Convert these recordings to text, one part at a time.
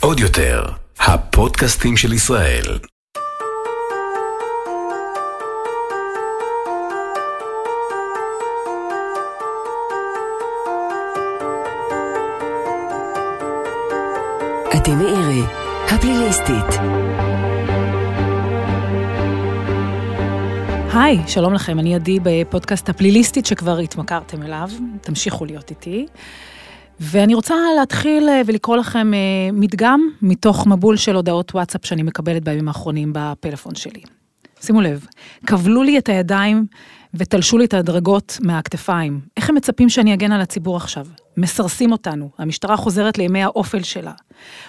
עוד יותר, הפודקאסטים של ישראל. אתם מאירי, הפליליסטית. היי, שלום לכם, אני עדי בפודקאסט הפליליסטית שכבר התמכרתם אליו, תמשיכו להיות איתי. ואני רוצה להתחיל אה, ולקרוא לכם אה, מדגם מתוך מבול של הודעות וואטסאפ שאני מקבלת בימים האחרונים בפלאפון שלי. שימו לב, כבלו לי את הידיים ותלשו לי את הדרגות מהכתפיים. איך הם מצפים שאני אגן על הציבור עכשיו? מסרסים אותנו, המשטרה חוזרת לימי האופל שלה.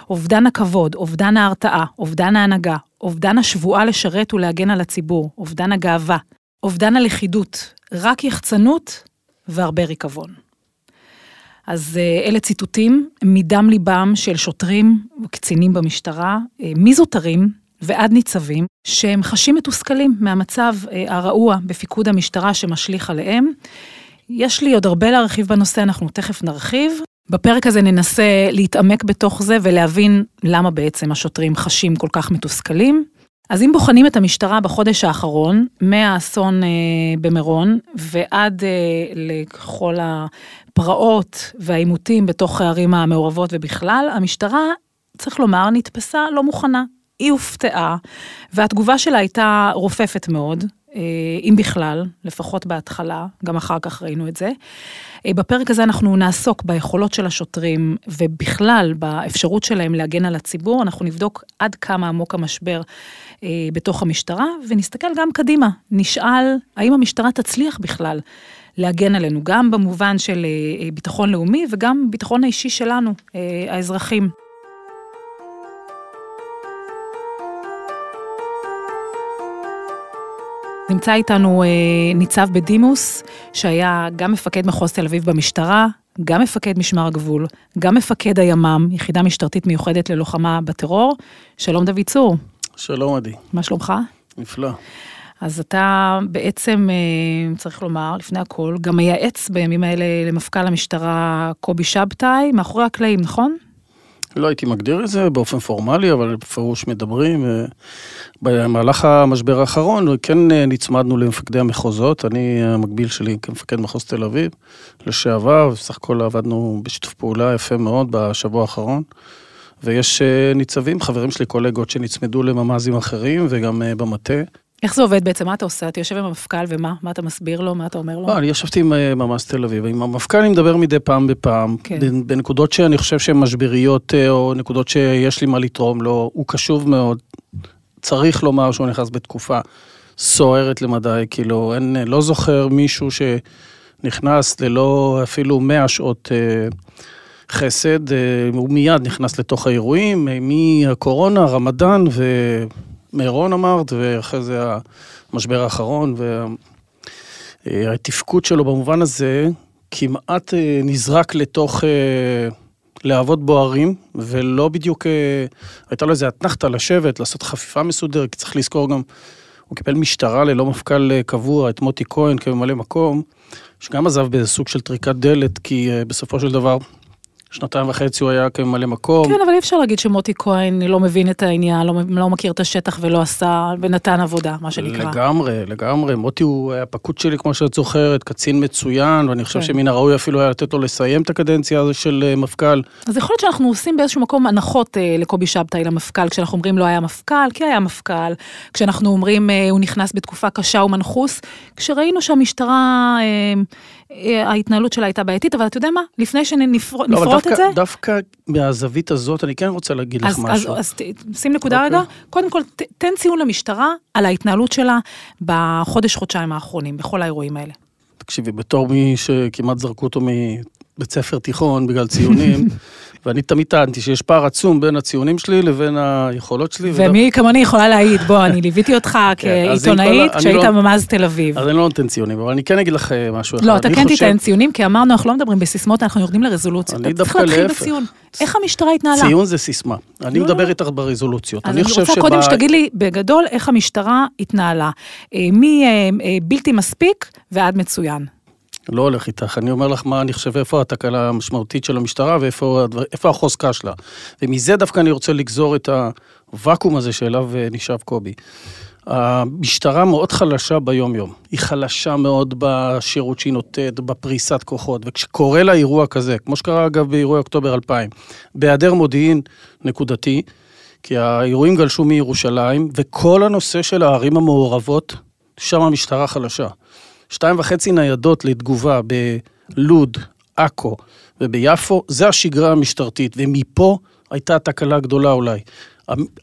אובדן הכבוד, אובדן ההרתעה, אובדן ההנהגה, אובדן השבועה לשרת ולהגן על הציבור, אובדן הגאווה, אובדן הלכידות, רק יחצנות והרבה ריקבון. אז אה, אלה ציטוטים מדם ליבם של שוטרים וקצינים במשטרה, אה, מזוטרים ועד ניצבים, שהם חשים מתוסכלים מהמצב אה, הרעוע בפיקוד המשטרה שמשליך עליהם. יש לי עוד הרבה להרחיב בנושא, אנחנו תכף נרחיב. בפרק הזה ננסה להתעמק בתוך זה ולהבין למה בעצם השוטרים חשים כל כך מתוסכלים. אז אם בוחנים את המשטרה בחודש האחרון, מהאסון אה, במירון ועד אה, לכל הפרעות והעימותים בתוך הערים המעורבות ובכלל, המשטרה, צריך לומר, נתפסה לא מוכנה. היא הופתעה, והתגובה שלה הייתה רופפת מאוד, אה, אם בכלל, לפחות בהתחלה, גם אחר כך ראינו את זה. אה, בפרק הזה אנחנו נעסוק ביכולות של השוטרים ובכלל באפשרות שלהם להגן על הציבור, אנחנו נבדוק עד כמה עמוק המשבר אה, בתוך המשטרה, ונסתכל גם קדימה, נשאל האם המשטרה תצליח בכלל להגן עלינו, גם במובן של ביטחון לאומי וגם ביטחון האישי שלנו, האזרחים. נמצא איתנו אה, ניצב בדימוס, שהיה גם מפקד מחוז תל אביב במשטרה, גם מפקד משמר הגבול, גם מפקד הימ"מ, יחידה משטרתית מיוחדת ללוחמה בטרור. שלום דוד צור. שלום עדי. מה שלומך? נפלא. אז אתה בעצם, אה, צריך לומר, לפני הכל, גם מייעץ בימים האלה למפכ"ל המשטרה קובי שבתאי, מאחורי הקלעים, נכון? לא הייתי מגדיר את זה באופן פורמלי, אבל בפירוש מדברים. אה, במהלך המשבר האחרון כן נצמדנו למפקדי המחוזות, אני המקביל שלי כמפקד מחוז תל אביב, לשעבר, ובסך הכל עבדנו בשיתוף פעולה יפה מאוד בשבוע האחרון. ויש ניצבים, חברים שלי, קולגות שנצמדו לממ"זים אחרים וגם במטה. איך זה עובד בעצם? מה אתה עושה? אתה יושב עם המפכ"ל ומה? מה אתה מסביר לו? מה אתה אומר לו? לא, אני ישבתי עם אה, ממ"ז תל אביב. עם המפכ"ל אני מדבר מדי פעם בפעם. כן. בנקודות שאני חושב שהן משבריות, אה, או נקודות שיש לי מה לתרום לו. הוא קשוב מאוד. צריך לומר שהוא נכנס בתקופה סוערת למדי. כאילו, אין, לא זוכר מישהו שנכנס ללא אפילו 100 שעות אה, חסד. הוא מיד נכנס לתוך האירועים, מהקורונה, רמדאן ו... מירון אמרת, ואחרי זה המשבר האחרון, והתפקוד שלו במובן הזה כמעט אה, נזרק לתוך אה, להבות בוערים, ולא בדיוק, אה, הייתה לו איזה אתנחתא לשבת, לעשות חפיפה מסודרת, כי צריך לזכור גם, הוא קיבל משטרה ללא מפכ"ל קבוע, את מוטי כהן כממלא מקום, שגם עזב באיזה סוג של טריקת דלת, כי בסופו של דבר שנתיים וחצי הוא היה כממלא מקום. כן, אבל אי אפשר להגיד שמוטי כהן לא מבין את העניין, לא, לא מכיר את השטח ולא עשה, ונתן עבודה, מה שנקרא. לגמרי, לגמרי. מוטי הוא היה פקוד שלי, כמו שאת זוכרת, קצין מצוין, ואני חושב כן. שמן הראוי אפילו היה לתת לו לסיים את הקדנציה הזו של אה, מפכ"ל. אז יכול להיות שאנחנו עושים באיזשהו מקום הנחות אה, לקובי שבתאי למפכ"ל, כשאנחנו אומרים לא היה מפכ"ל, כי היה מפכ"ל, כשאנחנו אומרים אה, הוא נכנס בתקופה קשה ומנחוס, כשראינו שהמשטרה... אה, ההתנהלות שלה הייתה בעייתית, אבל אתה יודע מה? לפני שנפרוט לא, את זה... דווקא מהזווית הזאת, אני כן רוצה להגיד לך משהו. אז, אז שים נקודה. אוקיי. רגע. קודם כל, ת, תן ציון למשטרה על ההתנהלות שלה בחודש-חודשיים האחרונים, בכל האירועים האלה. תקשיבי, בתור מי שכמעט זרקו אותו מבית ספר תיכון בגלל ציונים, ואני תמיד טענתי שיש פער עצום בין הציונים שלי לבין היכולות שלי. ומי כמוני יכולה להעיד, בוא, אני ליוויתי אותך כן, כעיתונאית כשהיית לא- ממ"ז תל אביב. אז אני לא נותן ציונים, אבל אני כן אגיד לך אה, משהו אחד. לא, אתה כן תיתן ציונים, כי אמרנו, אנחנו לא מדברים בסיסמות, אנחנו יורדים לרזולוציות. אני דווקא להפך. צריך להתחיל בציון. איך המשטרה התנהלה? ציון זה סיסמה. אני לא, מדבר לא. איתך ברזולוציות. אני רוצה קודם שתגיד לי בגדול איך המשטרה התנהלה. אה, מבלתי אה, מספיק ועד מצוין. לא הולך איתך, אני אומר לך מה אני חושב, איפה התקלה המשמעותית של המשטרה ואיפה הדבר, החוזקה שלה. ומזה דווקא אני רוצה לגזור את הוואקום הזה שאליו אה, נשאב קובי. המשטרה מאוד חלשה ביום-יום. היא חלשה מאוד בשירות שהיא נותנת, בפריסת כוחות, וכשקורה לה אירוע כזה, כמו שקרה אגב באירועי אוקטובר 2000, בהיעדר מודיעין נקודתי, כי האירועים גלשו מירושלים, וכל הנושא של הערים המעורבות, שם המשטרה חלשה. שתיים וחצי ניידות לתגובה בלוד, עכו וביפו, זה השגרה המשטרתית, ומפה הייתה תקלה גדולה אולי.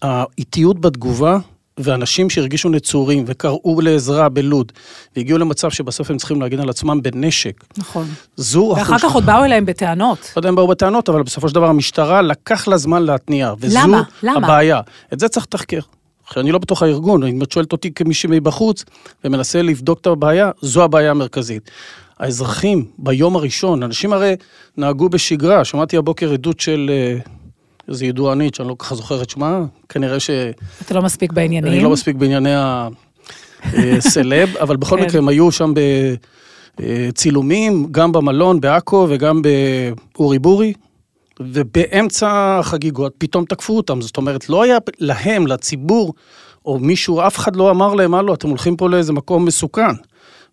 האיטיות בתגובה ואנשים שהרגישו נצורים וקראו לעזרה בלוד, והגיעו למצב שבסוף הם צריכים להגן על עצמם בנשק. נכון. זו ואחר כך עוד באו אליהם בטענות. לא יודע אם באו בטענות, אבל בסופו של דבר המשטרה לקח לה זמן להתניע. וזו למה? למה? הבעיה. את זה צריך לתחקר. אני לא בתוך הארגון, אם את שואלת אותי כמישהי מבחוץ ומנסה לבדוק את הבעיה, זו הבעיה המרכזית. האזרחים ביום הראשון, אנשים הרי נהגו בשגרה, שמעתי הבוקר עדות של אה, איזו ידוענית, שאני לא ככה זוכר את שמה, כנראה ש... אתה לא מספיק בעניינים. אני לא מספיק בענייני הסלב, אבל בכל כן. מקרה הם היו שם בצילומים, גם במלון בעכו וגם באורי בורי, ובאמצע החגיגות פתאום תקפו אותם. זאת אומרת, לא היה להם, לציבור, או מישהו, אף אחד לא אמר להם, הלו, אתם הולכים פה לאיזה מקום מסוכן.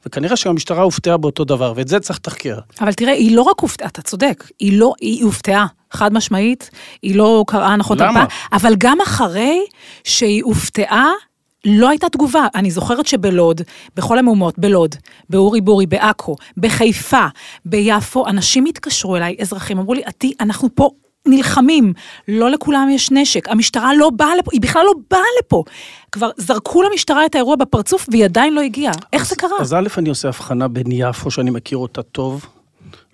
וכנראה שהמשטרה הופתעה באותו דבר, ואת זה צריך לתחקר. אבל תראה, היא לא רק הופתעה, אתה צודק, היא לא, היא הופתעה, חד משמעית, היא לא קראה הנחות? הרבה, אבל גם אחרי שהיא הופתעה, לא הייתה תגובה. אני זוכרת שבלוד, בכל המהומות, בלוד, באורי בורי, בעכו, בחיפה, ביפו, אנשים התקשרו אליי, אזרחים, אמרו לי, עדי, אנחנו פה נלחמים, לא לכולם יש נשק, המשטרה לא באה לפה, היא בכלל לא באה לפה. כבר זרקו למשטרה את האירוע בפרצוף והיא עדיין לא הגיעה. איך זה קרה? אז א', אני עושה הבחנה בין יפו, שאני מכיר אותה טוב,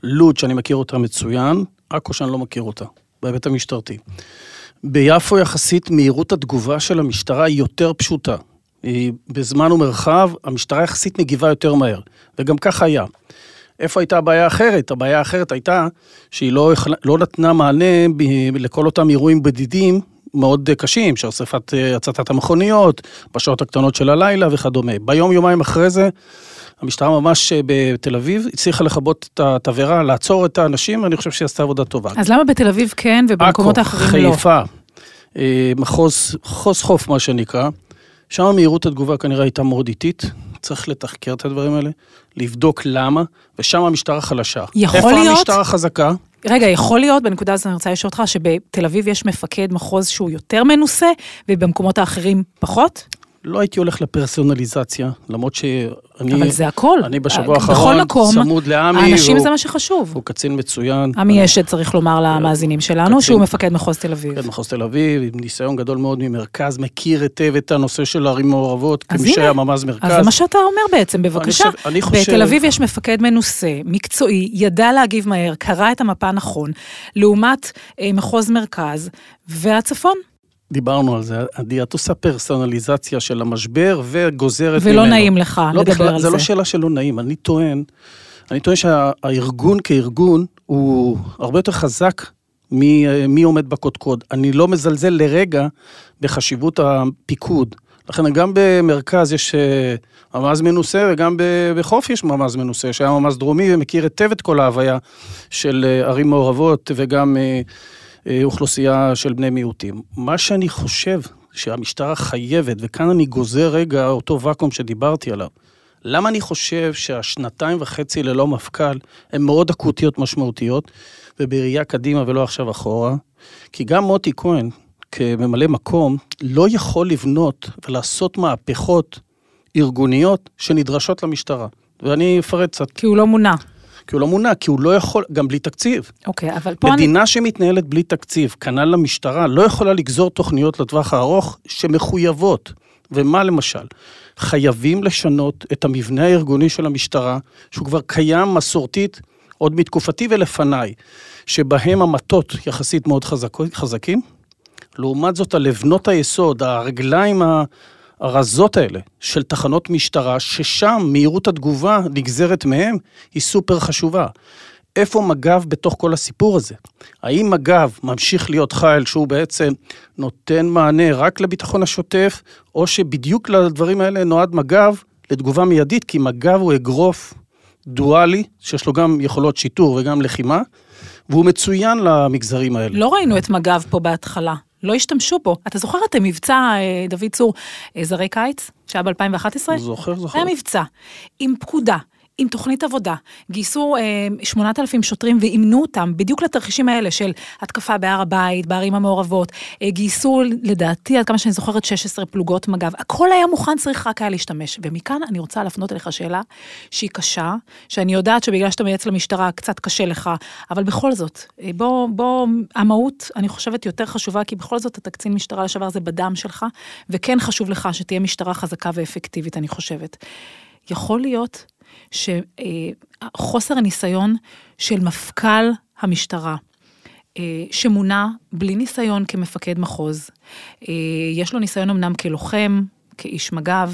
לוד, שאני מכיר אותה מצוין, עכו, שאני לא מכיר אותה, בהיבט המשטרתי. ביפו יחסית מהירות התגובה של המשטרה היא יותר פשוטה. היא בזמן ומרחב, המשטרה יחסית מגיבה יותר מהר, וגם ככה היה. איפה הייתה הבעיה האחרת? הבעיה האחרת הייתה שהיא לא, לא נתנה מענה ב, לכל אותם אירועים בדידים מאוד קשים, של שרפת אה, הצתת המכוניות, בשעות הקטנות של הלילה וכדומה. ביום, יומיים אחרי זה, המשטרה ממש אה, בתל אביב הצליחה לכבות את התבערה, לעצור את האנשים, ואני חושב שהיא עשתה עבודה טובה. אז למה בתל אביב כן ובמקומות האחרים לא? עכו, חיפה, אה, מחוז, מחוז חוף מה שנקרא, שם מהירות התגובה כנראה הייתה מאוד איטית, צריך לתחקר את הדברים האלה, לבדוק למה, ושם המשטרה חלשה. יכול איפה להיות... איפה המשטרה חזקה? רגע, יכול להיות, בנקודה הזאת אני רוצה לשאול אותך, שבתל אביב יש מפקד מחוז שהוא יותר מנוסה, ובמקומות האחרים פחות? לא הייתי הולך לפרסונליזציה, למרות שאני... אבל זה הכל. אני בשבוע האחרון צמוד לעמי. האנשים זה מה שחשוב. הוא קצין מצוין. עמי אשד, צריך לומר למאזינים שלנו, שהוא מפקד מחוז תל אביב. מפקד מחוז תל אביב, עם ניסיון גדול מאוד ממרכז, מכיר היטב את הנושא של ערים מעורבות, כמי שהיה ממ"ז מרכז. אז זה מה שאתה אומר בעצם, בבקשה. בתל אביב יש מפקד מנוסה, מקצועי, ידע להגיב מהר, קרא את המפה נכון, לעומת אה, מחוז מרכז והצפון. דיברנו על זה, עדי, את עושה פרסונליזציה של המשבר וגוזרת ולא ממנו. ולא נעים לך לא לדבר בכלל, על זה. זה לא שאלה שלא נעים, אני טוען, אני טוען שהארגון כארגון הוא הרבה יותר חזק מי, מי עומד בקודקוד. אני לא מזלזל לרגע בחשיבות הפיקוד. לכן גם במרכז יש אה, ממ"ז מנוסה וגם בחוף יש ממ"ז מנוסה, שהיה ממ"ז דרומי ומכיר היטב את כל ההוויה של אה, ערים מעורבות וגם אה, אוכלוסייה של בני מיעוטים. מה שאני חושב שהמשטרה חייבת, וכאן אני גוזר רגע אותו ואקום שדיברתי עליו, למה אני חושב שהשנתיים וחצי ללא מפכ"ל הן מאוד אקוטיות משמעותיות, ובראייה קדימה ולא עכשיו אחורה? כי גם מוטי כהן, כממלא מקום, לא יכול לבנות ולעשות מהפכות ארגוניות שנדרשות למשטרה. ואני אפרט קצת. כי הוא לא מונה. כי הוא לא מונה, כי הוא לא יכול, גם בלי תקציב. אוקיי, אבל פה אני... מדינה שמתנהלת בלי תקציב, כנ"ל למשטרה, לא יכולה לגזור תוכניות לטווח הארוך שמחויבות. ומה למשל? חייבים לשנות את המבנה הארגוני של המשטרה, שהוא כבר קיים מסורתית עוד מתקופתי ולפניי, שבהם המטות יחסית מאוד חזק, חזקים. לעומת זאת, הלבנות היסוד, הרגליים הרזות האלה של תחנות משטרה, ששם מהירות התגובה נגזרת מהם, היא סופר חשובה. איפה מג"ב בתוך כל הסיפור הזה? האם מג"ב ממשיך להיות חייל שהוא בעצם נותן מענה רק לביטחון השוטף, או שבדיוק לדברים האלה נועד מג"ב לתגובה מיידית, כי מג"ב הוא אגרוף דואלי, שיש לו גם יכולות שיטור וגם לחימה, והוא מצוין למגזרים האלה. לא ראינו את מג"ב פה בהתחלה. לא השתמשו בו. אתה זוכר את המבצע, אה, דוד צור, אה, זרי קיץ, שהיה ב-2011? זוכר, זוכר. היה מבצע, עם פקודה, עם תוכנית עבודה, גייסו אה, 8,000 שוטרים ואימנו אותם בדיוק לתרחישים האלה של התקפה בהר הבית, בערים המעורבות, אה, גייסו לדעתי, עד כמה שאני זוכרת, 16 פלוגות מג"ב, הכל היה מוכן, צריך רק היה להשתמש. ומכאן אני רוצה להפנות אליך שאלה שהיא קשה, שאני יודעת שבגלל שאתה מייעץ למשטרה קצת קשה לך, אבל בכל זאת, אה, בוא, בוא, המהות, אני חושבת, יותר חשובה, כי בכל זאת אתה קצין משטרה לשעבר, זה בדם שלך, וכן חשוב לך שתהיה משטרה חזקה ואפקטיבית, אני חושבת. יכול להיות שחוסר הניסיון של מפכ"ל המשטרה, אה, שמונה בלי ניסיון כמפקד מחוז, אה, יש לו ניסיון אמנם כלוחם, כאיש מג"ב,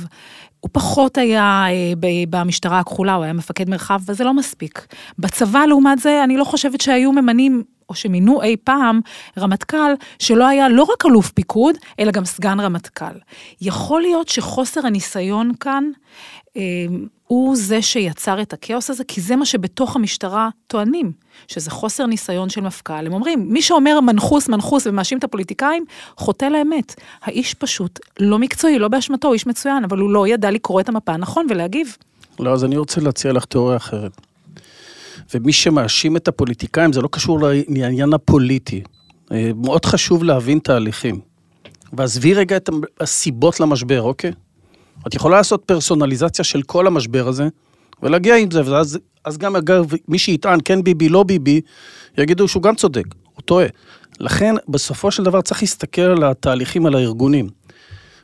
הוא פחות היה אה, במשטרה הכחולה, הוא היה מפקד מרחב, וזה לא מספיק. בצבא, לעומת זה, אני לא חושבת שהיו ממנים או שמינו אי פעם רמטכ"ל שלא היה לא רק אלוף פיקוד, אלא גם סגן רמטכ"ל. יכול להיות שחוסר הניסיון כאן הוא זה שיצר את הכאוס הזה, כי זה מה שבתוך המשטרה טוענים, שזה חוסר ניסיון של מפכ"ל. הם אומרים, מי שאומר מנחוס, מנחוס ומאשים את הפוליטיקאים, חוטא לאמת. האיש פשוט לא מקצועי, לא באשמתו, הוא איש מצוין, אבל הוא לא ידע לקרוא את המפה הנכון ולהגיב. לא, אז אני רוצה להציע לך תיאוריה אחרת. ומי שמאשים את הפוליטיקאים, זה לא קשור לעניין הפוליטי. אה, מאוד חשוב להבין תהליכים. ועזבי רגע את הסיבות למשבר, אוקיי? את יכולה לעשות פרסונליזציה של כל המשבר הזה, ולהגיע עם זה, ואז אז גם אגב, מי שיטען כן ביבי, לא ביבי, יגידו שהוא גם צודק, הוא טועה. לכן, בסופו של דבר צריך להסתכל על התהליכים, על הארגונים.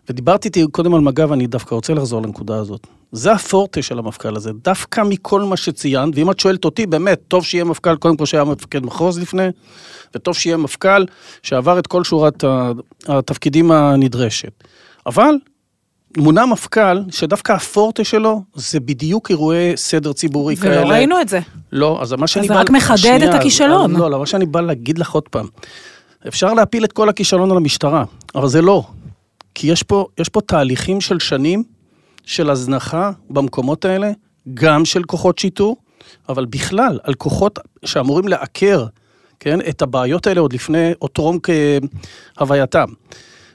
ודיברתי איתי קודם על מג"ב, אני דווקא רוצה לחזור לנקודה הזאת. זה הפורטה של המפכ"ל הזה, דווקא מכל מה שציינת, ואם את שואלת אותי, באמת, טוב שיהיה מפכ"ל, קודם כל שהיה מפקד מחוז לפני, וטוב שיהיה מפכ"ל שעבר את כל שורת התפקידים הנדרשת. אבל מונה מפכ"ל שדווקא הפורטה שלו זה בדיוק אירועי סדר ציבורי ולא כאלה. ולא ראינו את זה. לא, אז מה שאני אז בא... זה רק מחדד שנייה, את הכישלון. לא, לא, מה שאני בא להגיד לך עוד פעם, אפשר להפיל את כל הכישלון על המשטרה, אבל זה לא. כי יש פה, יש פה תהליכים של שנים של הזנחה במקומות האלה, גם של כוחות שיטור, אבל בכלל, על כוחות שאמורים לעקר, כן, את הבעיות האלה עוד לפני, או טרום כהווייתם.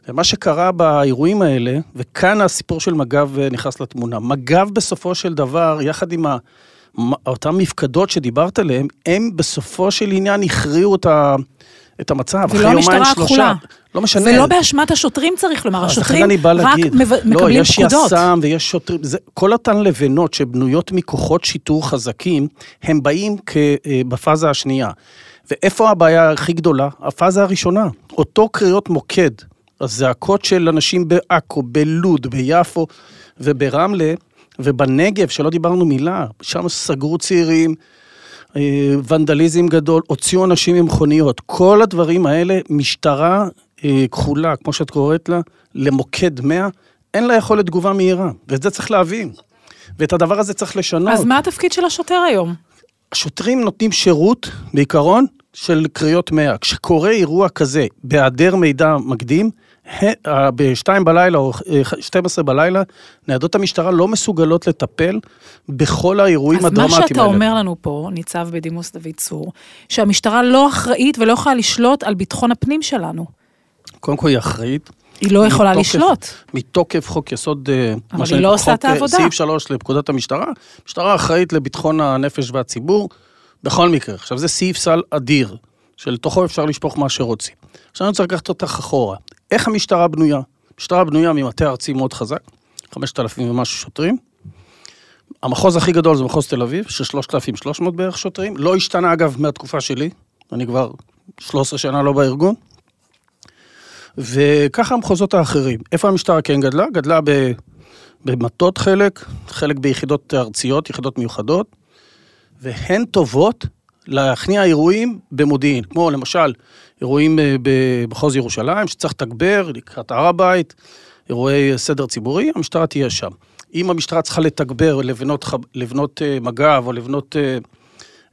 ומה שקרה באירועים האלה, וכאן הסיפור של מג"ב נכנס לתמונה, מג"ב בסופו של דבר, יחד עם ה... אותן מפקדות שדיברת עליהן, הם בסופו של עניין הכריעו את, ה, את המצב, אחרי יומיים שלושה. לא משנה. ולא באשמת השוטרים צריך לומר, השוטרים רק להגיד, מב... לא, מקבלים יש פקודות. יש יס"מ ויש שוטרים, זה, כל אותן לבנות שבנויות מכוחות שיטור חזקים, הם באים כ, אה, בפאזה השנייה. ואיפה הבעיה הכי גדולה? הפאזה הראשונה, אותו קריאות מוקד, הזעקות של אנשים בעכו, בלוד, ביפו וברמלה, ובנגב, שלא דיברנו מילה, שם סגרו צעירים, אה, ונדליזם גדול, הוציאו אנשים ממכוניות. כל הדברים האלה, משטרה אה, כחולה, כמו שאת קוראת לה, למוקד 100, אין לה יכולת תגובה מהירה, ואת זה צריך להבין. ואת הדבר הזה צריך לשנות. אז מה התפקיד של השוטר היום? השוטרים נותנים שירות, בעיקרון, של קריאות 100. כשקורה אירוע כזה, בהיעדר מידע מקדים, ב-2 בלילה או 12 בלילה, ניידות המשטרה לא מסוגלות לטפל בכל האירועים הדרמטיים האלה. אז מה שאתה. אומר לנו פה, ניצב בדימוס דוד צור, שהמשטרה לא אחראית ולא יכולה לשלוט על ביטחון הפנים שלנו. קודם כל היא אחראית. היא לא יכולה מתוקף, לשלוט. מתוקף חוק יסוד, אה, אבל היא לא עושה את העבודה. סעיף 3 לפקודת המשטרה, המשטרה אחראית לביטחון הנפש והציבור, בכל מקרה. עכשיו זה סעיף סל אדיר, שלתוכו אפשר לשפוך מה שרוצים. עכשיו אני רוצה לקחת אותך אחורה. איך המשטרה בנויה? המשטרה בנויה ממטה ארצי מאוד חזק, 5,000 ומשהו שוטרים. המחוז הכי גדול זה מחוז תל אביב, של 3,300 בערך שוטרים. לא השתנה אגב מהתקופה שלי, אני כבר 13 שנה לא בארגון. וככה המחוזות האחרים. איפה המשטרה כן גדלה? גדלה במטות חלק, חלק ביחידות ארציות, יחידות מיוחדות, והן טובות להכניע אירועים במודיעין, כמו למשל אירועים אה, במחוז ירושלים, שצריך לתגבר לקראת הר הבית, אירועי סדר ציבורי, המשטרה תהיה שם. אם המשטרה צריכה לתגבר, לבנות, לבנות אה, מג"ב או לבנות אה,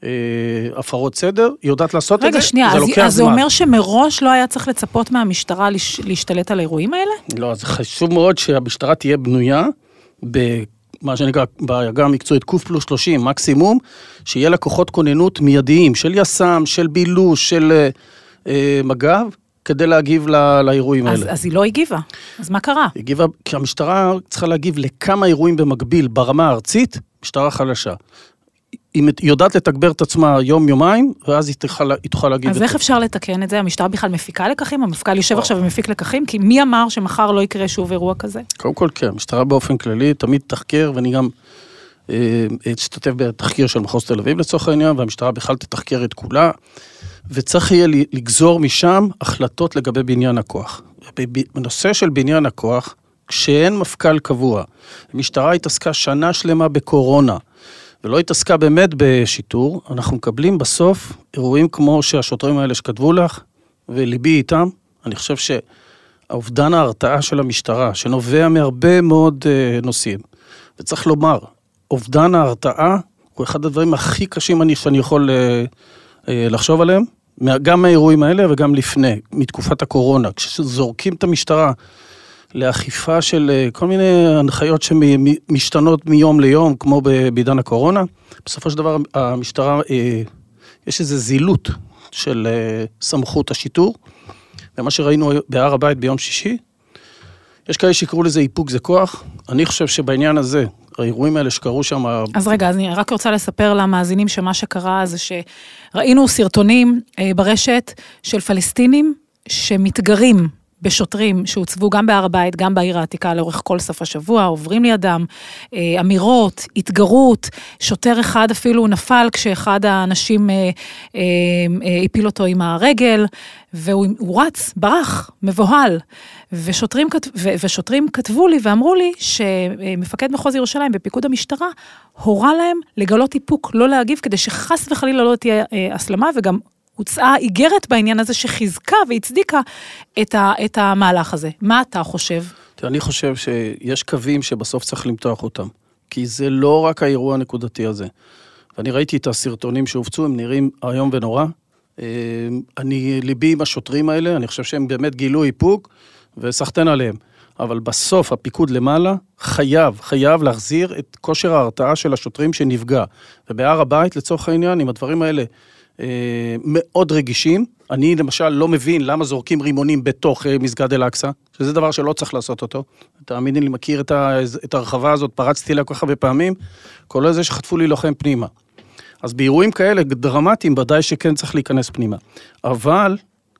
אה, הפרות סדר, היא יודעת לעשות רגע, את זה, שנייה, זה אז, לוקח זמן. אז זה אומר שמראש לא היה צריך לצפות מהמשטרה להש, להשתלט על האירועים האלה? לא, אז חשוב מאוד שהמשטרה תהיה בנויה מה שנקרא בעגה המקצועית ק פלוס 30 מקסימום, שיהיה לקוחות כוננות מיידיים של יס"מ, של בילוש, של מג"ב, כדי להגיב לא, לאירועים אז, האלה. אז היא לא הגיבה, אז מה קרה? היא הגיבה, כי המשטרה צריכה להגיב לכמה אירועים במקביל ברמה הארצית, משטרה חלשה. היא יודעת לתגבר את עצמה יום-יומיים, ואז היא תוכל, היא תוכל להגיב. אז. איך אפשר לתקן את זה? המשטרה בכלל מפיקה לקחים? המפכ"ל יושב עכשיו ומפיק לקחים? כי מי אמר שמחר לא יקרה שוב אירוע כזה? קודם כל, כן, המשטרה באופן כללי תמיד תחקר, ואני גם אה, אשתתף בתחקיר של מחוז תל אביב לצורך העניין, והמשטרה בכלל תתחקר את כולה, וצריך יהיה לגזור משם החלטות לגבי בניין הכוח. בנושא של בניין הכוח, כשאין מפכ"ל קבוע, המשטרה התעסקה שנה שלמה בקורונה, ולא התעסקה באמת בשיטור, אנחנו מקבלים בסוף אירועים כמו שהשוטרים האלה שכתבו לך, וליבי איתם. אני חושב שהאובדן ההרתעה של המשטרה, שנובע מהרבה מאוד uh, נושאים, וצריך לומר, אובדן ההרתעה הוא אחד הדברים הכי קשים אני, שאני יכול uh, uh, לחשוב עליהם, גם מהאירועים האלה וגם לפני, מתקופת הקורונה, כשזורקים את המשטרה לאכיפה של אה, כל מיני הנחיות שמשתנות מיום ליום, כמו בעידן הקורונה. בסופו של דבר המשטרה, אה, יש איזו זילות של אה, סמכות השיטור, ומה שראינו בהר הבית ביום שישי, יש כאלה שיקראו לזה איפוק זה כוח, אני חושב שבעניין הזה, האירועים האלה שקרו שם... אז רגע, אז אני רק רוצה לספר למאזינים שמה שקרה זה שראינו סרטונים ברשת של פלסטינים שמתגרים בשוטרים שהוצבו גם בהר הבית, גם בעיר העתיקה לאורך כל סוף השבוע, עוברים לידם אה, אמירות, התגרות, שוטר אחד אפילו נפל כשאחד האנשים אה, אה, הפיל אותו עם הרגל, והוא רץ, ברח, מבוהל. ושוטרים, ושוטרים כתבו לי ואמרו לי שמפקד מחוז ירושלים בפיקוד המשטרה הורה להם לגלות איפוק, לא להגיב, כדי שחס וחלילה לא תהיה הסלמה, וגם הוצאה איגרת בעניין הזה שחיזקה והצדיקה את, ה, את המהלך הזה. מה אתה חושב? אני חושב שיש קווים שבסוף צריך למתוח אותם, כי זה לא רק האירוע הנקודתי הזה. ואני ראיתי את הסרטונים שהופצו, הם נראים איום ונורא. אה, אני, ליבי עם השוטרים האלה, אני חושב שהם באמת גילו איפוק, וסחטיין עליהם. אבל בסוף הפיקוד למעלה חייב, חייב להחזיר את כושר ההרתעה של השוטרים שנפגע. ובהר הבית, לצורך העניין, אם הדברים האלה מאוד רגישים. אני למשל לא מבין למה זורקים רימונים בתוך אה, מסגד אל-אקצא, שזה דבר שלא צריך לעשות אותו. תאמיני לי, מכיר את, ה, את הרחבה הזאת, פרצתי לה כל כך הרבה פעמים, כולל זה שחטפו לי לוחם פנימה. אז באירועים כאלה דרמטיים, ודאי שכן צריך להיכנס פנימה. אבל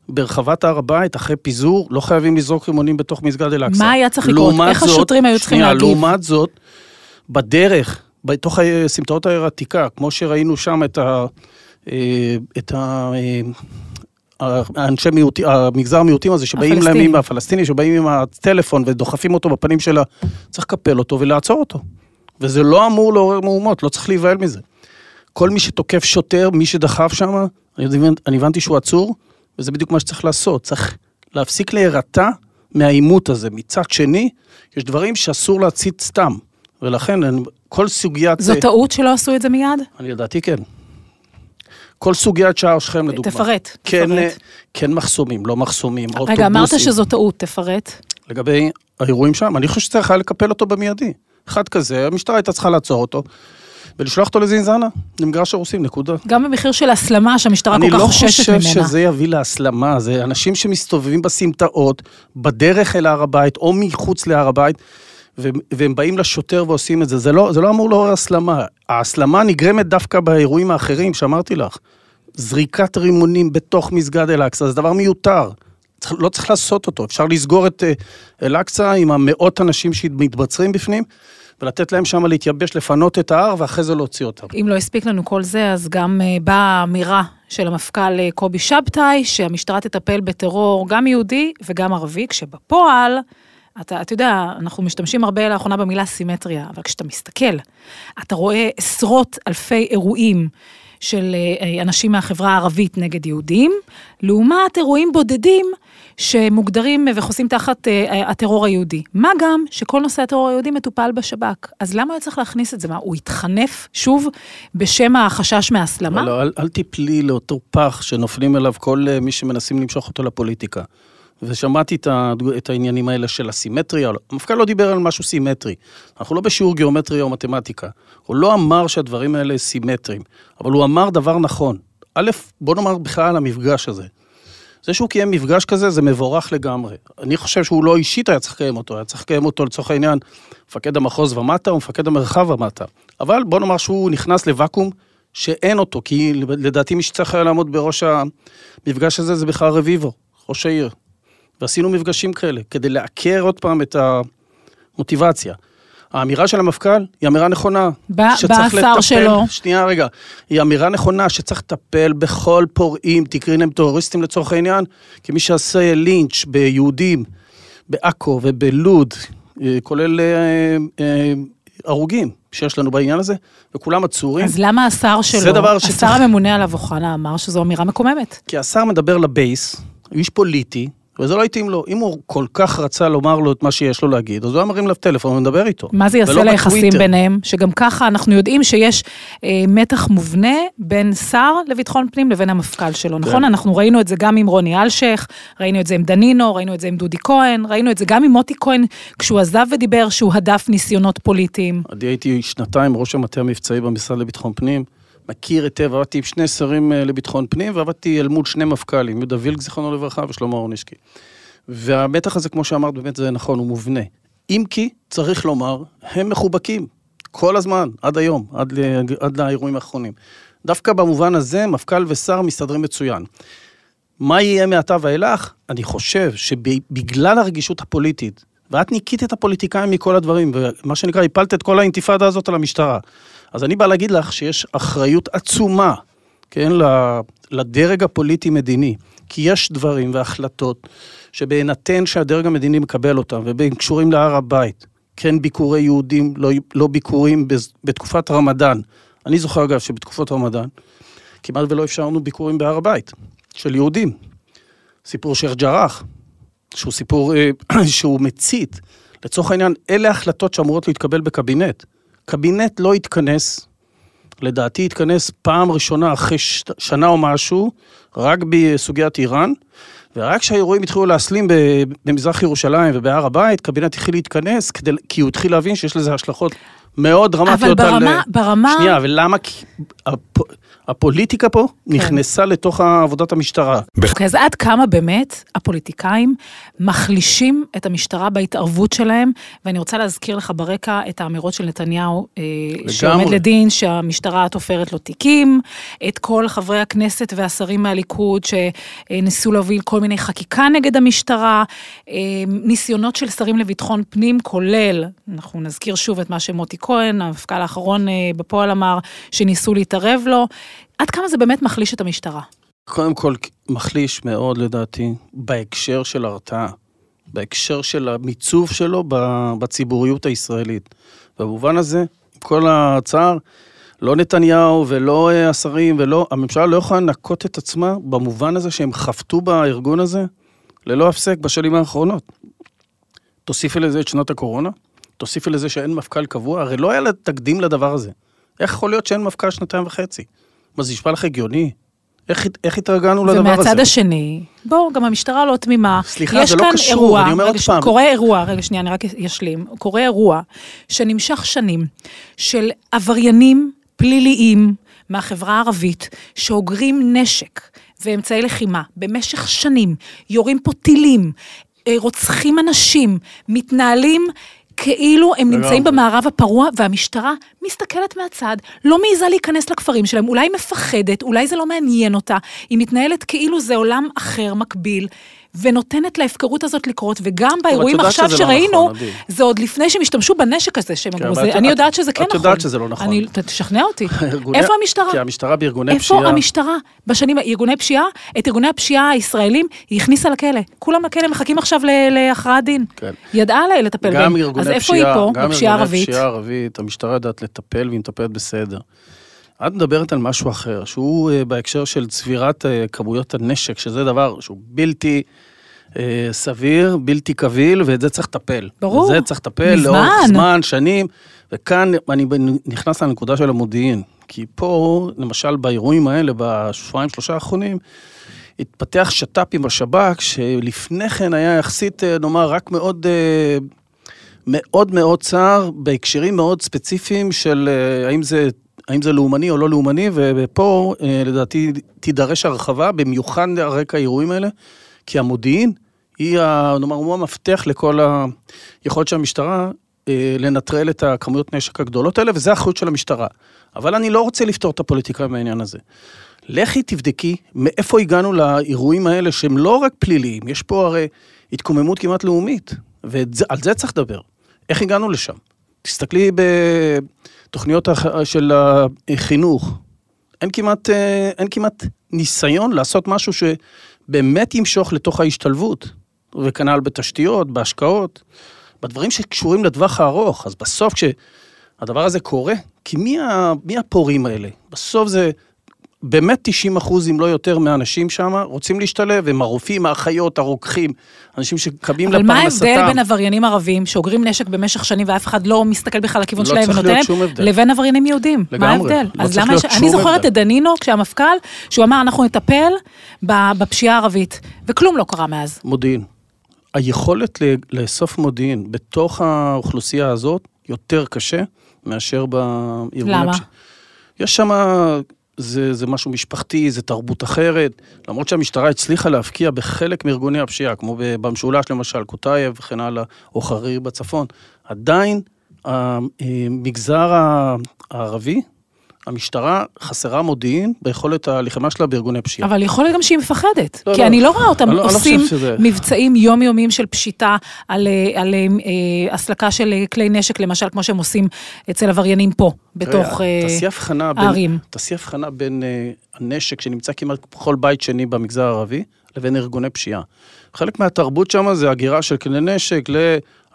ברחבת הר הבית, אחרי פיזור, לא חייבים לזרוק רימונים בתוך מסגד אל-אקצא. מה היה צריך לקרות? איך זאת, השוטרים היו צריכים להגיב? לעומת זאת, בדרך, בתוך סמטאות העיר העתיקה, כמו שראינו שם את ה... אה, את ה... אה, האנשי מיעוטים, המגזר המיעוטים הזה, שבאים להם עם הפלסטינים, שבאים עם הטלפון ודוחפים אותו בפנים שלה, צריך לקפל אותו ולעצור אותו. וזה לא אמור לעורר מהומות, לא צריך להיבהל מזה. כל מי שתוקף שוטר, מי שדחף שם, אני, אני הבנתי שהוא עצור, וזה בדיוק מה שצריך לעשות. צריך להפסיק להירתע מהעימות הזה. מצד שני, יש דברים שאסור להצית סתם, ולכן כל סוגיית... זו טעות שלא עשו את זה מיד? אני לדעתי כן. כל סוגיית שער שכם לדוגמה. תפרט, כן, תפרט. כן מחסומים, לא מחסומים, אוטובוסים. רגע, אמרת שזו טעות, תפרט. לגבי האירועים שם, אני חושב שצריך היה לקפל אותו במיידי. אחד כזה, המשטרה הייתה צריכה לעצור אותו. ולשלוח אותו לזינזנה, למגרש הרוסים, נקודה. גם במחיר של הסלמה שהמשטרה כל כך חוששת ממנה. אני לא חושב שזה יביא להסלמה, זה אנשים שמסתובבים בסמטאות, בדרך אל הר הבית או מחוץ להר הבית, והם באים לשוטר ועושים את זה, זה לא, זה לא אמור לעורר הסלמה. ההסלמה נגרמת דווקא באירועים האחרים שאמרתי לך. זריקת רימונים בתוך מסגד אל-אקצא זה דבר מיותר. לא צריך לעשות אותו, אפשר לסגור את אה, אל-אקצא עם המאות אנשים שמתבצרים בפנים, ולתת להם שם להתייבש, לפנות את ההר, ואחרי זה להוציא אותם. אם לא הספיק לנו כל זה, אז גם uh, באה אמירה של המפכ"ל uh, קובי שבתאי, שהמשטרה תטפל בטרור גם יהודי וגם ערבי, כשבפועל... אתה, אתה יודע, אנחנו משתמשים הרבה לאחרונה במילה סימטריה, אבל כשאתה מסתכל, אתה רואה עשרות אלפי אירועים של אה, אנשים מהחברה הערבית נגד יהודים, לעומת אירועים בודדים שמוגדרים וחוסים תחת אה, הטרור היהודי. מה גם שכל נושא הטרור היהודי מטופל בשב"כ. אז למה הוא צריך להכניס את זה? מה, הוא יתחנף שוב בשם החשש מהסלמה? לא, אל, אל תיפלי לאותו פח שנופלים אליו כל אה, מי שמנסים למשוך אותו לפוליטיקה. ושמעתי את, ה, את העניינים האלה של הסימטריה, המפכ"ל לא דיבר על משהו סימטרי. אנחנו לא בשיעור גיאומטריה או מתמטיקה. הוא לא אמר שהדברים האלה סימטריים, אבל הוא אמר דבר נכון. א', בוא נאמר בכלל על המפגש הזה. זה שהוא קיים מפגש כזה, זה מבורך לגמרי. אני חושב שהוא לא אישית היה צריך לקיים אותו, היה צריך לקיים אותו לצורך העניין, מפקד המחוז ומטה או מפקד המרחב ומטה. אבל בוא נאמר שהוא נכנס לוואקום שאין אותו, כי לדעתי מי שצריך היה לעמוד בראש המפגש הזה זה בכלל רביבו, ראש העיר. ועשינו מפגשים כאלה, כדי לעקר עוד פעם את המוטיבציה. האמירה של המפכ"ל היא אמירה נכונה. בא השר שלו. שנייה רגע. היא אמירה נכונה שצריך לטפל בכל פורעים, תקראי להם טרוריסטים לצורך העניין, כי מי שעשה לינץ' ביהודים, בעכו ובלוד, אה, כולל אה, אה, הרוגים שיש לנו בעניין הזה, וכולם עצורים. אז למה השר שלו, זה דבר שצריך... השר הממונה עליו אוחנה אמר שזו אמירה מקוממת? כי השר מדבר לבייס, איש פוליטי, וזה לא התאים לו. אם הוא כל כך רצה לומר לו את מה שיש לו להגיד, אז הוא היה מרים לו טלפון ומדבר איתו. מה זה יעשה ליחסים ביניהם? שגם ככה אנחנו יודעים שיש אה, מתח מובנה בין שר לביטחון פנים לבין המפכ"ל שלו, כן. נכון? אנחנו ראינו את זה גם עם רוני אלשיך, ראינו את זה עם דנינו, ראינו את זה עם דודי כהן, ראינו את זה גם עם מוטי כהן, כשהוא עזב ודיבר שהוא הדף ניסיונות פוליטיים. אני הייתי שנתיים ראש המטה המבצעי במשרד לביטחון פנים. מכיר היטב, עבדתי עם שני שרים אה, לביטחון פנים, ועבדתי אל מול שני מפכ"לים, יהודה וילק, זיכרונו לברכה, ושלמה אורנישקי. והמתח הזה, כמו שאמרת, באמת זה נכון, הוא מובנה. אם כי, צריך לומר, הם מחובקים. כל הזמן, עד היום, עד, עד לאירועים האחרונים. דווקא במובן הזה, מפכ"ל ושר מסתדרים מצוין. מה יהיה מעתה ואילך? אני חושב שבגלל הרגישות הפוליטית, ואת ניקית את הפוליטיקאים מכל הדברים, ומה שנקרא, הפלת את כל האינתיפאדה הזאת על המשטרה. אז אני בא להגיד לך שיש אחריות עצומה, כן, לדרג הפוליטי-מדיני, כי יש דברים והחלטות שבהינתן שהדרג המדיני מקבל אותם, ובין קשורים להר הבית, כן ביקורי יהודים, לא, לא ביקורים בתקופת רמדאן. אני זוכר אגב שבתקופות רמדאן, כמעט ולא אפשרנו ביקורים בהר הבית, של יהודים. סיפור שייח' ג'ראח, שהוא סיפור אה, שהוא מצית. לצורך העניין, אלה החלטות שאמורות להתקבל בקבינט. קבינט לא התכנס, לדעתי התכנס פעם ראשונה אחרי. שנה או משהו, רק בסוגיית איראן, ורק כשהאירועים התחילו להסלים במזרח ירושלים ובהר הבית, קבינט התחיל להתכנס, כדי, כי הוא התחיל להבין שיש לזה השלכות מאוד דרמטיות אבל ברמה, על... ברמה... שנייה, ולמה? הפוליטיקה פה כן. נכנסה לתוך עבודת המשטרה. אוקיי, אז עד כמה באמת הפוליטיקאים מחלישים את המשטרה בהתערבות שלהם, ואני רוצה להזכיר לך ברקע את האמירות של נתניהו, אה, לגמרי. שעומד לדין שהמשטרה תופרת לו תיקים, את כל חברי הכנסת והשרים מהליכוד שניסו להוביל כל מיני חקיקה נגד המשטרה, אה, ניסיונות של שרים לביטחון פנים, כולל, אנחנו נזכיר שוב את מה שמוטי כהן, המפכ"ל האחרון אה, בפועל אמר, שניסו להתערב לו. עד כמה זה באמת מחליש את המשטרה? קודם כל, מחליש מאוד לדעתי, בהקשר של הרתעה, בהקשר של המיצוב שלו בציבוריות הישראלית. במובן הזה, עם כל הצער, לא נתניהו ולא אה, השרים ולא, הממשלה לא יכולה לנקות את עצמה במובן הזה שהם חפטו בארגון הזה ללא הפסק בשנים האחרונות. תוסיפי לזה את שנת הקורונה, תוסיפי לזה שאין מפכ"ל קבוע, הרי לא היה לה תקדים לדבר הזה. איך יכול להיות שאין מפכ"ל שנתיים וחצי? מה, זה נשמע לך הגיוני? איך, איך התרגלנו לדבר הזה? ומהצד השני, בואו, גם המשטרה לא תמימה. סליחה, זה לא קשור, אירוע, אני אומר עוד פעם. קורה אירוע, רגע שנייה, אני רק אשלים. קורה אירוע שנמשך שנים של עבריינים פליליים מהחברה הערבית, שאוגרים נשק ואמצעי לחימה במשך שנים, יורים פה טילים, אה, רוצחים אנשים, מתנהלים כאילו הם נמצאים במערב הפרוע, והמשטרה מסתכלת מהצד, לא מעיזה להיכנס לכפרים שלהם, אולי מפחדת, אולי זה לא מעניין אותה, היא מתנהלת כאילו זה עולם אחר, מקביל. ונותנת להפקרות הזאת לקרות, וגם באירועים עכשיו לא שראינו, נכון, זה עוד לפני שהם השתמשו בנשק הזה שהם כן, אמרו, אני יודעת שזה כן נכון. את יודעת שזה לא נכון. תשכנע אותי. איפה המשטרה? כי המשטרה בארגוני פשיעה... איפה המשטרה? בשנים, ארגוני פשיעה, את ארגוני הפשיעה הישראלים, היא הכניסה לכלא. כולם לכלא מחכים עכשיו להכרעת דין. כן. ידעה לטפל בהם. אז איפה היא פה, בפשיעה הערבית? גם ארגוני פשיעה ערבית, המשטרה יודעת לטפל והיא מטפלת בסדר. את מדברת על משהו אחר, שהוא uh, בהקשר של צבירת uh, כמויות הנשק, שזה דבר שהוא בלתי uh, סביר, בלתי קביל, ואת זה צריך לטפל. ברור. וזה צריך לטפל מזמן. לאורך זמן, שנים, וכאן אני נכנס לנקודה של המודיעין. כי פה, למשל, באירועים האלה, בשבועיים, שלושה האחרונים, התפתח שת"פ עם השב"כ, שלפני כן היה יחסית, אה, נאמר, רק מאוד, אה, מאוד מאוד צר, בהקשרים מאוד ספציפיים של האם זה, האם זה לאומני או לא לאומני, ופה לדעתי תידרש הרחבה, במיוחד על רקע האירועים האלה, כי המודיעין היא, נאמר, הוא המפתח לכל היכולת של המשטרה לנטרל את הכמויות נשק הגדולות האלה, וזה האחריות של המשטרה. אבל אני לא רוצה לפתור את הפוליטיקה מהעניין הזה. לכי תבדקי מאיפה הגענו לאירועים האלה שהם לא רק פליליים, יש פה הרי התקוממות כמעט לאומית, ועל זה צריך לדבר. איך הגענו לשם? תסתכלי בתוכניות של החינוך, אין כמעט, אין כמעט ניסיון לעשות משהו שבאמת ימשוך לתוך ההשתלבות, וכנ"ל בתשתיות, בהשקעות, בדברים שקשורים לטווח הארוך. אז בסוף כשהדבר הזה קורה, כי מי, מי הפורעים האלה? בסוף זה באמת 90 אחוז, אם לא יותר, מהאנשים שם רוצים להשתלב, הם הרופאים, האחיות, הרוקחים, אנשים שקמים לפרנסתם. אבל מה ההבדל בין עבריינים ערבים שאוגרים נשק במשך שנים ואף אחד לא מסתכל בכלל לכיוון לא שלהם ונותן להם, לבין עבריינים יהודים? לגמרי. מה ההבדל? לא אז למה יש... אני זוכרת את דנינו, כשהמפכ"ל, שהוא אמר, אנחנו נטפל בפשיעה הערבית, וכלום לא קרה מאז. מודיעין. היכולת לאסוף מודיעין בתוך האוכלוסייה הזאת יותר קשה מאשר בארגוני... למה? יש שם זה, זה משהו משפחתי, זה תרבות אחרת. למרות שהמשטרה הצליחה להבקיע בחלק מארגוני הפשיעה, כמו במשולש למשל, קוטייב וכן הלאה, או חרירי בצפון, עדיין המגזר הערבי, המשטרה חסרה מודיעין ביכולת הלחימה שלה בארגוני פשיעה. אבל יכול להיות גם שהיא מפחדת. לא, כי לא. אני לא רואה אותם לא, עושים לא שזה... מבצעים יומיומיים של פשיטה על, על אה, הסלקה של כלי נשק, למשל, כמו שהם עושים אצל עבריינים פה, בתוך אה, הערים. תעשי הבחנה בין אה, הנשק שנמצא כמעט בכל בית שני במגזר הערבי, לבין ארגוני פשיעה. חלק מהתרבות שם זה הגירה של כלי נשק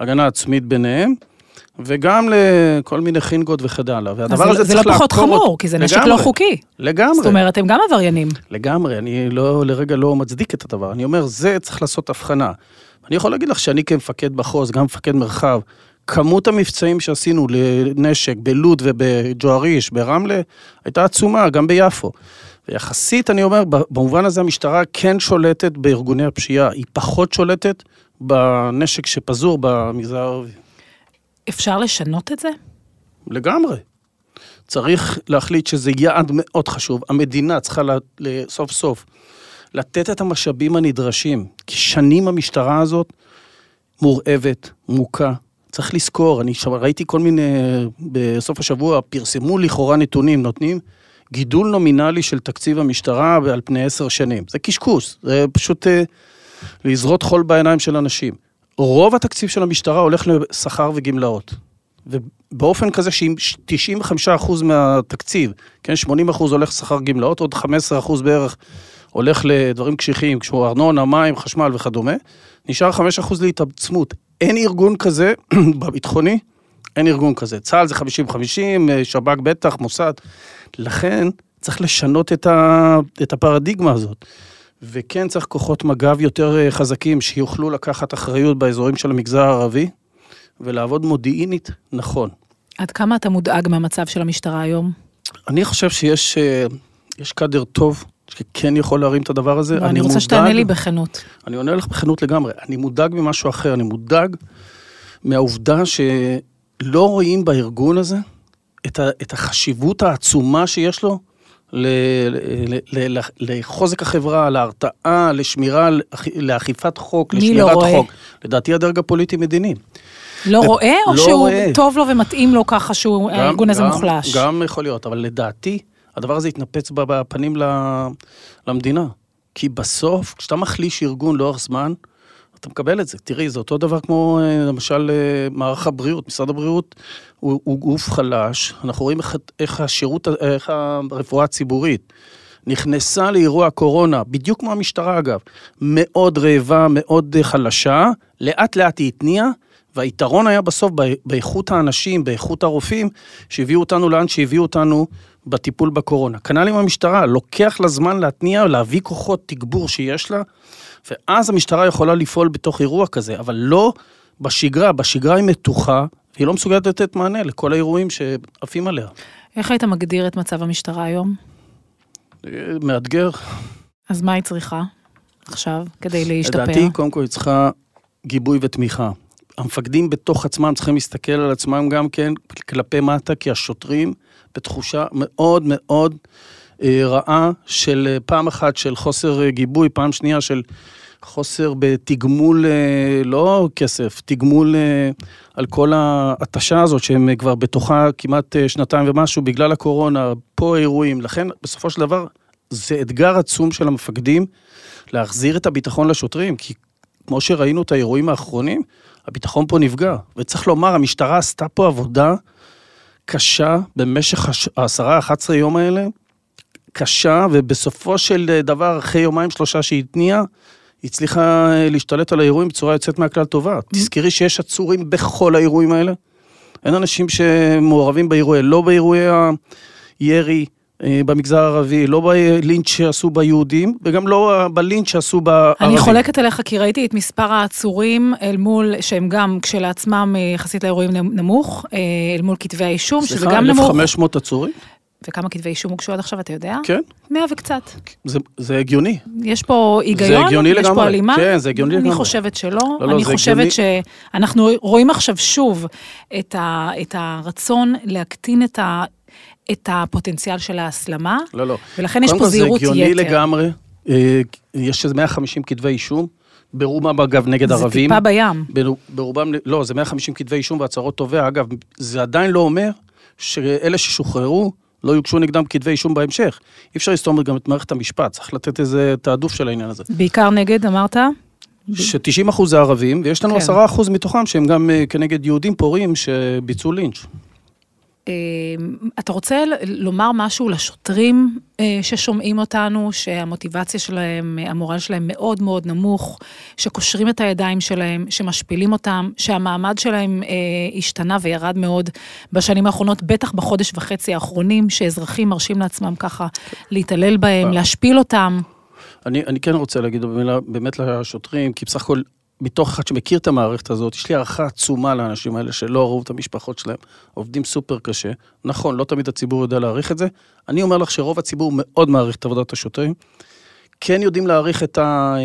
להגנה עצמית ביניהם. וגם לכל מיני חינגות וכן הלאה. והדבר הזה צריך לעקור... זה לא פחות חמור, כי זה נשק לא חוקי. לגמרי. זאת אומרת, הם גם עבריינים. לגמרי, אני לא, לרגע לא מצדיק את הדבר. אני אומר, זה צריך לעשות הבחנה. אני יכול להגיד לך שאני כמפקד מחוז, גם מפקד מרחב, כמות המבצעים שעשינו לנשק בלוד ובג'ואריש, ברמלה, הייתה עצומה, גם ביפו. ויחסית, אני אומר, במובן הזה המשטרה כן שולטת בארגוני הפשיעה, היא פחות שולטת בנשק שפזור במגזר הערבי. אפשר לשנות את זה? לגמרי. צריך להחליט שזה יעד מאוד חשוב. המדינה צריכה סוף סוף לתת את המשאבים הנדרשים, כי שנים המשטרה הזאת מורעבת, מוכה. צריך לזכור, אני ראיתי כל מיני, בסוף השבוע פרסמו לכאורה נתונים, נותנים גידול נומינלי של תקציב המשטרה על פני עשר שנים. זה קשקוש, זה פשוט אה, לזרות חול בעיניים של אנשים. רוב התקציב של המשטרה הולך לשכר וגמלאות. ובאופן כזה שאם 95% מהתקציב, כן, 80% הולך לשכר גמלאות, עוד 15% בערך הולך לדברים קשיחים, כמו ארנונה, מים, חשמל וכדומה, נשאר 5% להתעצמות. אין ארגון כזה בביטחוני, אין ארגון כזה. צה"ל זה 50-50, שב"כ בטח, מוסד. לכן צריך לשנות את, ה, את הפרדיגמה הזאת. וכן צריך כוחות מג"ב יותר אה, חזקים שיוכלו לקחת אחריות באזורים של המגזר הערבי ולעבוד מודיעינית נכון. עד כמה אתה מודאג מהמצב של המשטרה היום? אני חושב שיש אה, יש קאדר טוב שכן יכול להרים את הדבר הזה. אני, אני רוצה שתענה לי בכנות. אני עונה לך בכנות לגמרי. אני מודאג ממשהו אחר, אני מודאג מהעובדה שלא רואים בארגון הזה את, ה, את החשיבות העצומה שיש לו לחוזק החברה, להרתעה, לשמירה, לאכיפת חוק, לשמירת לא חוק. לדעתי הדרג הפוליטי-מדיני. לא רואה, או לא שהוא רואה. טוב לו ומתאים לו ככה שהוא, הארגון הזה מוחלש? גם יכול להיות, אבל לדעתי, הדבר הזה יתנפץ בפנים למדינה. כי בסוף, כשאתה מחליש ארגון לאורך זמן, אתה מקבל את זה. תראי, זה אותו דבר כמו אה, למשל אה, מערך הבריאות. משרד הבריאות הוא, הוא גוף חלש, אנחנו רואים איך, איך השירות, איך הרפואה הציבורית נכנסה לאירוע הקורונה, בדיוק כמו המשטרה אגב, מאוד רעבה, מאוד חלשה, לאט לאט היא התניעה, והיתרון היה בסוף באיכות האנשים, באיכות הרופאים, שהביאו אותנו לאן שהביאו אותנו בטיפול בקורונה. כנ"ל עם המשטרה, לוקח לה זמן להתניע, להביא כוחות תגבור שיש לה, ואז המשטרה יכולה לפעול בתוך אירוע כזה, אבל לא בשגרה, בשגרה היא מתוחה, והיא לא מסוגלת לתת מענה לכל האירועים שעפים עליה. איך היית מגדיר את מצב המשטרה היום? מאתגר. אז מה היא צריכה עכשיו כדי להשתפר? לדעתי, קודם כל היא צריכה גיבוי ותמיכה. המפקדים בתוך עצמם צריכים להסתכל על עצמם גם כן כלפי מטה, כי השוטרים בתחושה מאוד מאוד אה, רעה של אה, פעם אחת של חוסר אה, גיבוי, פעם שנייה של חוסר בתגמול, לא כסף, תגמול על כל ההתשה הזאת שהם כבר בתוכה כמעט שנתיים ומשהו בגלל הקורונה, פה אירועים. לכן בסופו של דבר זה אתגר עצום של המפקדים להחזיר את הביטחון לשוטרים, כי כמו שראינו את האירועים האחרונים, הביטחון פה נפגע. וצריך לומר, המשטרה עשתה פה עבודה קשה במשך העשרה, 11 יום האלה, קשה, ובסופו של דבר, אחרי יומיים שלושה שהיא התניעה, היא הצליחה להשתלט על האירועים בצורה יוצאת מהכלל טובה. Mm-hmm. תזכרי שיש עצורים בכל האירועים האלה. אין אנשים שמעורבים באירועי, לא באירועי הירי, אה, במגזר הערבי, לא בלינץ' שעשו ביהודים, וגם לא בלינץ' שעשו בערבים. אני חולקת עליך, כי ראיתי את מספר העצורים אל מול, שהם גם כשלעצמם אה, יחסית לאירועים נמוך, אה, אל מול כתבי האישום, שזה גם נמוך. סליחה, 1,500 עצורים? וכמה כתבי אישום הוגשו עד עכשיו, אתה יודע? כן. מאה וקצת. זה, זה הגיוני. יש פה היגיון, זה הגיוני יש לגמרי. פה הלימה. כן, זה הגיוני אני לגמרי. אני חושבת שלא. לא, לא, אני זה חושבת הגיוני. שאנחנו רואים עכשיו שוב את, ה, את הרצון להקטין את ה... את הפוטנציאל של ההסלמה, לא, לא. ולכן יש פה זהירות יתר. קודם כל זה הגיוני לגמרי, אה, יש איזה 150 כתבי אישום, ברובם אגב נגד זה ערבים. טיפה בים. בר- ברובם, לא, זה 150 כתבי אישום והצהרות תובע. אגב, זה עדיין לא אומר שאלה ששוחררו, לא יוגשו נגדם כתבי אישום בהמשך. אי אפשר לסתום גם את מערכת המשפט, צריך לתת איזה תעדוף של העניין הזה. בעיקר נגד, אמרת? ש-90 אחוז זה ערבים, ויש לנו כן. 10 אחוז מתוכם שהם גם אה, כנגד יהודים פורעים שביצעו לינץ'. אה, אתה רוצה לומר משהו לשוטרים אה, ששומעים אותנו, שהמוטיבציה שלהם, המורל שלהם מאוד מאוד נמוך, שקושרים את הידיים שלהם, שמשפילים אותם, שהמעמד שלהם אה, השתנה וירד מאוד בשנים האחרונות, בטח בחודש וחצי האחרונים, שאזרחים מרשים לעצמם ככה להתעלל בהם, להשפיל אותם. אני, אני כן רוצה להגיד במילה, באמת לשוטרים, כי בסך הכל, מתוך אחד שמכיר את המערכת הזאת, יש לי הערכה עצומה לאנשים האלה שלא הראו את המשפחות שלהם, עובדים סופר קשה. נכון, לא תמיד הציבור יודע להעריך את זה. אני אומר לך שרוב הציבור מאוד מעריך את עבודת השוטרים. כן יודעים להעריך את, ה,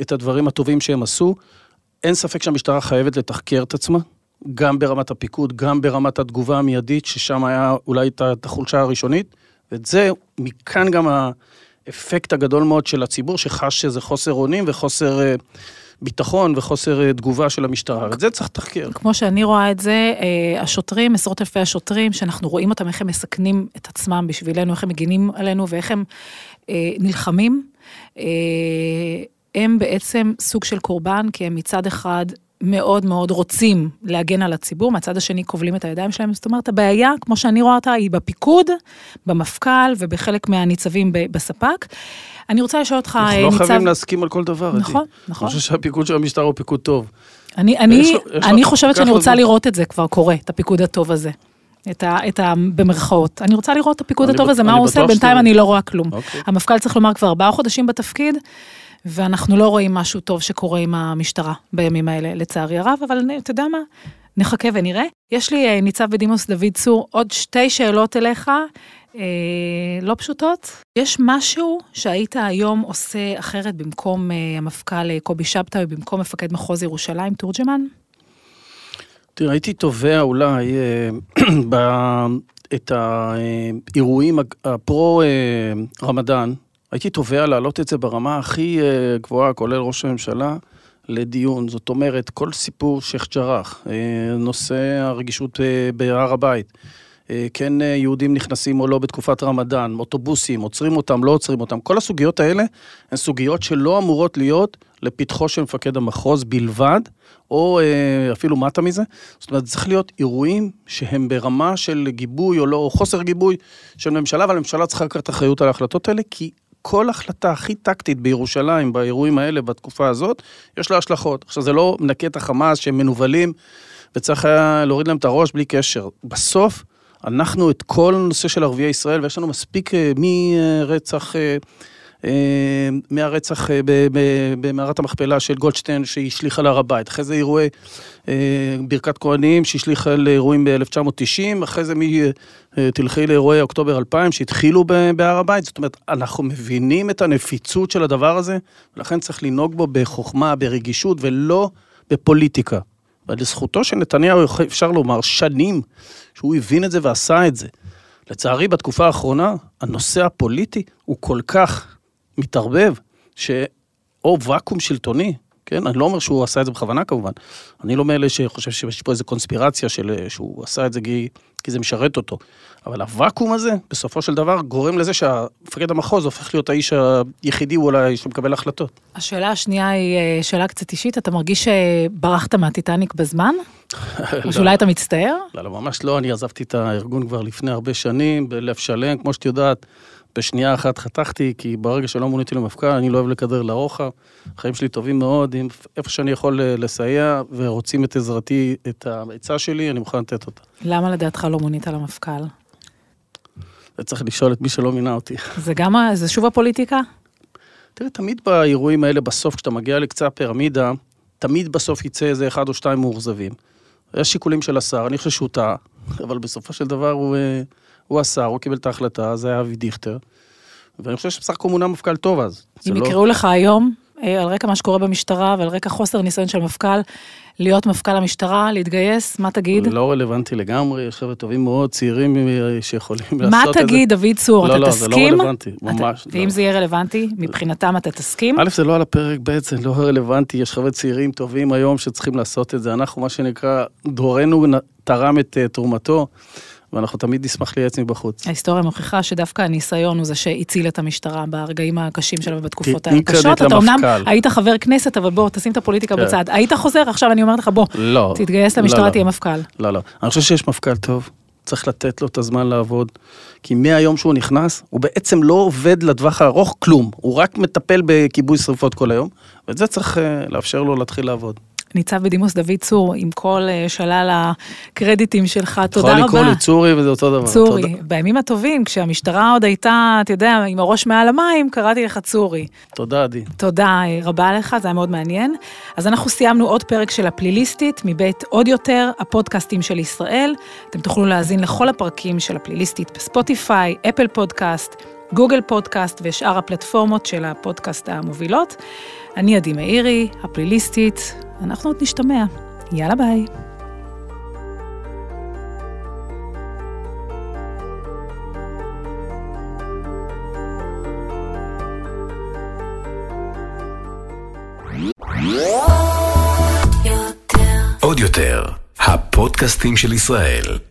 את הדברים הטובים שהם עשו. אין ספק שהמשטרה חייבת לתחקר את עצמה, גם ברמת הפיקוד, גם ברמת התגובה המיידית, ששם היה אולי את החולשה הראשונית. ואת זה, מכאן גם האפקט הגדול מאוד של הציבור, שחש שזה חוסר אונים וחוסר אה, ביטחון וחוסר אה, תגובה של המשטרה. את זה צריך לתחקר. כמו שאני רואה את זה, אה, השוטרים, עשרות אלפי השוטרים, שאנחנו רואים אותם, איך הם מסכנים את עצמם בשבילנו, איך הם מגינים עלינו ואיך הם אה, נלחמים, אה, הם בעצם סוג של קורבן, כי הם מצד אחד מאוד מאוד רוצים להגן על הציבור, מהצד השני כובלים את הידיים שלהם. זאת אומרת, הבעיה, כמו שאני רואה אותה, היא בפיקוד, במפכ"ל ובחלק מהניצבים ב- בספ"כ. אני רוצה לשאול אותך, אנחנו לא ניצב... חייבים להסכים על כל דבר. נכון, נכון. אני חושב שהפיקוד של המשטרה הוא פיקוד טוב. אני, אני, לו- יש לו- אני חושבת שאני רוצה זמן. לראות את זה כבר קורה, את הפיקוד הטוב הזה. את ה... את ה... במרכאות. אני רוצה לראות את הפיקוד אני הטוב הזה, מה אני הוא עושה, בינתיים. אני לא רואה כלום. אוקיי. המפכ"ל צריך לומר כבר ארבעה חודשים בתפקיד, ואנחנו לא רואים משהו טוב שקורה עם המשטרה בימים האלה, לצערי הרב, אבל אתה יודע מה? נחכה ונראה. יש לי, אה, ניצב בדימוס דוד צור, עוד שתי שאלות אליך, אה, לא פשוטות. יש משהו שהיית היום עושה אחרת במקום אה, המפכ"ל אה, קובי שבתאי, ובמקום מפקד מחוז ירושלים, תורג'מן? תראה, הייתי תובע אולי אה, ב- את האירועים הפרו-רמדאן, הייתי תובע להעלות את זה ברמה הכי אה, גבוהה, כולל ראש הממשלה, לדיון. זאת אומרת, כל סיפור שייח' ג'ראח, אה, נושא הרגישות אה, בהר הבית, כן יהודים נכנסים או לא בתקופת רמדאן, אוטובוסים, עוצרים אותם, לא עוצרים אותם, כל הסוגיות האלה הן סוגיות שלא אמורות להיות לפתחו של מפקד המחוז בלבד, או אפילו מטה מזה. זאת אומרת, צריך להיות אירועים שהם ברמה של גיבוי או לא, או חוסר גיבוי של ממשלה, אבל הממשלה צריכה לקחת אחריות על ההחלטות האלה, כי כל החלטה הכי טקטית בירושלים, באירועים האלה, בתקופה הזאת, יש לה השלכות. עכשיו, זה לא מנקה את החמאס שהם מנוולים, וצריך היה להוריד להם את הראש בלי קשר. בסוף, אנחנו את כל הנושא של ערביי ישראל, ויש לנו מספיק אה, מרצח אה, אה, מהרצח במערת המכפלה של גולדשטיין שהשליך על הר הבית, אחרי זה אירועי ברכת כהנים שהשליך על אירועים ב-1990, אחרי זה מי תלכי לאירועי אוקטובר 2000 שהתחילו בהר הבית, זאת אומרת, אנחנו מבינים את הנפיצות של הדבר הזה, ולכן צריך לנהוג בו בחוכמה, ברגישות ולא בפוליטיקה. ולזכותו של נתניהו אפשר לומר שנים שהוא הבין את זה ועשה את זה. לצערי, בתקופה האחרונה, הנושא הפוליטי הוא כל כך מתערבב, שאו ואקום שלטוני, כן? אני לא אומר שהוא עשה את זה בכוונה כמובן. אני לא מאלה שחושב שיש פה איזו קונספירציה של שהוא עשה את זה כי, כי זה משרת אותו. אבל הוואקום הזה, בסופו של דבר, גורם לזה שהמפקד המחוז הופך להיות האיש היחידי אולי שמקבל החלטות. השאלה השנייה היא אה, שאלה קצת אישית. אתה מרגיש שברחת מהטיטניק בזמן? או שאולי אתה מצטער? לא, לא, ממש לא. אני עזבתי את הארגון כבר לפני הרבה שנים, בלב שלם, כמו שאת יודעת. בשנייה אחת חתכתי, כי ברגע שלא מוניתי למפכ"ל, אני לא אוהב לקדר לרוחב. החיים שלי טובים מאוד, אם איפה שאני יכול אה, לסייע ורוצים את עזרתי, את העצה שלי, אני מוכן לתת אותה. למה לדעתך לא מונית למפכ"ל? זה צריך לשאול את מי שלא מינה אותי. זה גם, זה שוב הפוליטיקה? תראה, תמיד באירועים האלה, בסוף, כשאתה מגיע לקצה הפירמידה, תמיד בסוף יצא איזה אחד או שתיים מאוכזבים. יש שיקולים של השר, אני חושב שהוא טעה, אבל בסופו של דבר הוא... אה, הוא השר, הוא קיבל את ההחלטה, זה היה אבי דיכטר. ואני חושב שבסך הכל מונה מפכ"ל טוב אז. אם לא- יקראו לא... לך היום, אה, על רקע מה שקורה במשטרה ועל רקע חוסר ניסיון של מפכ"ל, להיות מפכ"ל המשטרה, להתגייס, מה תגיד? לא רלוונטי לגמרי, יש חבר'ה טובים מאוד, צעירים אה, שיכולים לעשות את זה. מה תגיד, דוד צור, לא, אתה לא, תסכים? לא, זה לא רלוונטי, ממש. ואם לא. זה יהיה רלוונטי, מבחינתם אתה תסכים? א', זה לא על הפרק ב', זה לא רלוונטי, יש חבר'ה צעירים טובים היום שצריכים לעשות את זה. אנחנו, מה שנקרא, דורנו תרם את uh, תרומתו. ואנחנו תמיד נשמח לייעץ מבחוץ. ההיסטוריה מוכיחה שדווקא הניסיון הוא זה שהציל את המשטרה ברגעים הקשים שלה ובתקופות הקשות. אתה אמנם היית חבר כנסת, אבל בוא, תשים את הפוליטיקה כן. בצד. היית חוזר, עכשיו אני אומרת לך, בוא, לא, תתגייס למשטרה, לא, לא. תהיה מפכ"ל. לא, לא. אני חושב שיש מפכ"ל טוב, צריך לתת לו את הזמן לעבוד, כי מהיום שהוא נכנס, הוא בעצם לא עובד לטווח הארוך כלום, הוא רק מטפל בכיבוי שרפות כל היום, ואת זה צריך uh, לאפשר לו להתחיל לעבוד. ניצב בדימוס דוד צור, עם כל אה, שלל הקרדיטים שלך, תודה רבה. יכול לקרוא לי צורי וזה אותו דבר. צורי. תודה. בימים הטובים, כשהמשטרה עוד הייתה, אתה יודע, עם הראש מעל המים, קראתי לך צורי. תודה, עדי. תודה אה, רבה לך, זה היה מאוד מעניין. אז אנחנו סיימנו עוד פרק של הפליליסטית, מבית עוד יותר, הפודקאסטים של ישראל. אתם תוכלו להאזין לכל הפרקים של הפליליסטית בספוטיפיי, אפל פודקאסט, גוגל פודקאסט ושאר הפלטפורמות של הפודקאסט המובילות. אני עדי מאירי, הפליליסטית, אנחנו עוד נשתמע. יאללה ביי. עוד יותר, הפודקאסטים של ישראל.